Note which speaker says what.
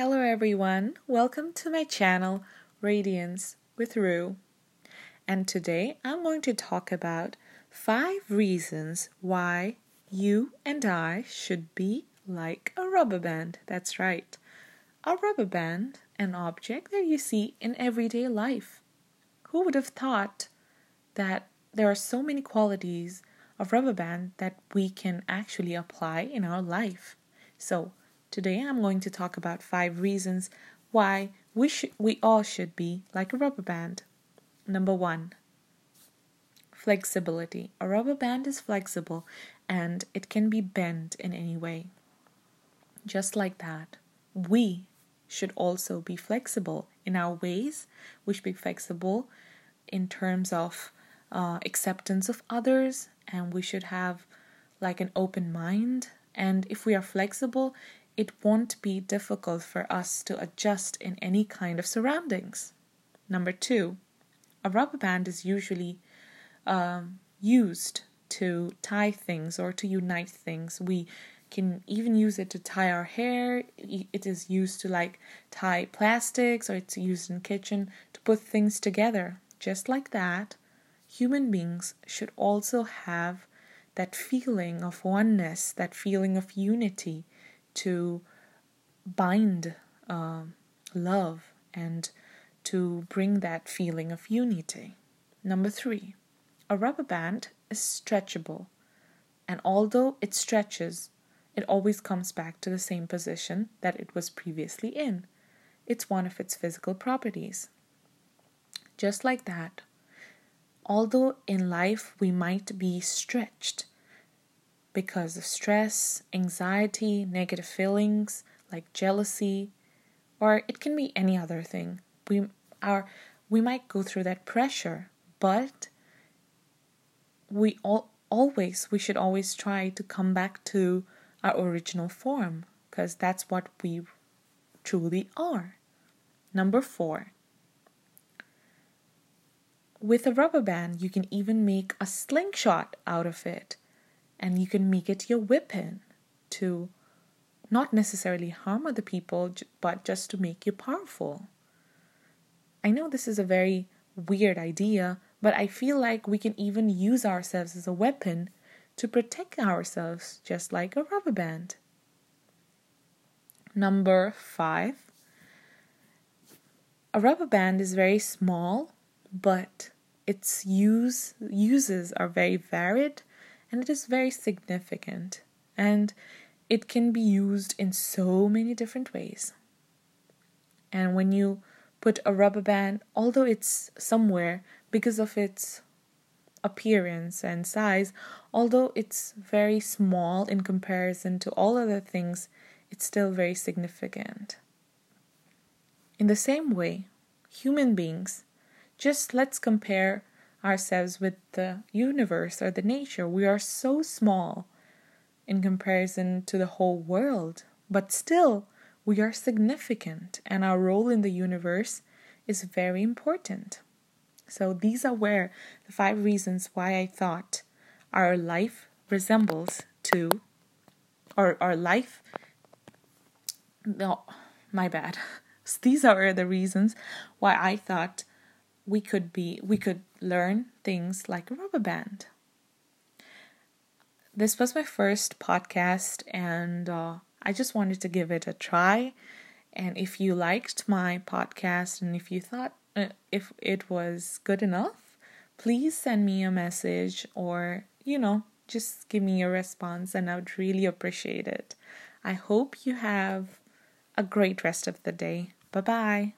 Speaker 1: Hello everyone, welcome to my channel Radiance with Rue. And today I'm going to talk about five reasons why you and I should be like a rubber band. That's right, a rubber band, an object that you see in everyday life. Who would have thought that there are so many qualities of rubber band that we can actually apply in our life? So, today I'm going to talk about five reasons why we should we all should be like a rubber band. Number 1. Flexibility. A rubber band is flexible and it can be bent in any way. Just like that, we should also be flexible in our ways. We should be flexible in terms of uh, acceptance of others, and we should have like an open mind. And if we are flexible, it won't be difficult for us to adjust in any kind of surroundings. Number two, a rubber band is usually um, used to tie things or to unite things. We can even use it to tie our hair. It is used to like tie plastics or it's used in kitchen to put things together. Just like that, human beings should also have that feeling of oneness, that feeling of unity to bind uh, love and to bring that feeling of unity. Number three, a rubber band is stretchable, and although it stretches, it always comes back to the same position that it was previously in. It's one of its physical properties. Just like that, although in life we might be stretched because of stress, anxiety, negative feelings like jealousy, or it can be any other thing. We are we might go through that pressure, but we all always we should always try to come back to our original form because that's what we truly are. Number 4. With a rubber band, you can even make a slingshot out of it and you can make it your weapon to not necessarily harm other people, but just to make you powerful. I know this is a very weird idea, but I feel like we can even use ourselves as a weapon to protect ourselves, just like a rubber band. Number five a rubber band is very small, but its use uses are very varied and it is very significant and it can be used in so many different ways. And when you put a rubber band, although it's somewhere because of its appearance and size, although it's very small in comparison to all other things, it's still very significant. In the same way, human beings, just let's compare ourselves with the universe or the nature. We are so small in comparison to the whole world, but still we are significant and our role in the universe is very important. So, these are where the five reasons why I thought our life resembles to, or our life, no, my bad. these are the reasons why I thought we could be we could learn things like a rubber band. This was my first podcast, and uh, I just wanted to give it a try. And if you liked my podcast, and if you thought uh, if it was good enough, please send me a message or you know just give me a response, and I would really appreciate it. I hope you have a great rest of the day. Bye bye.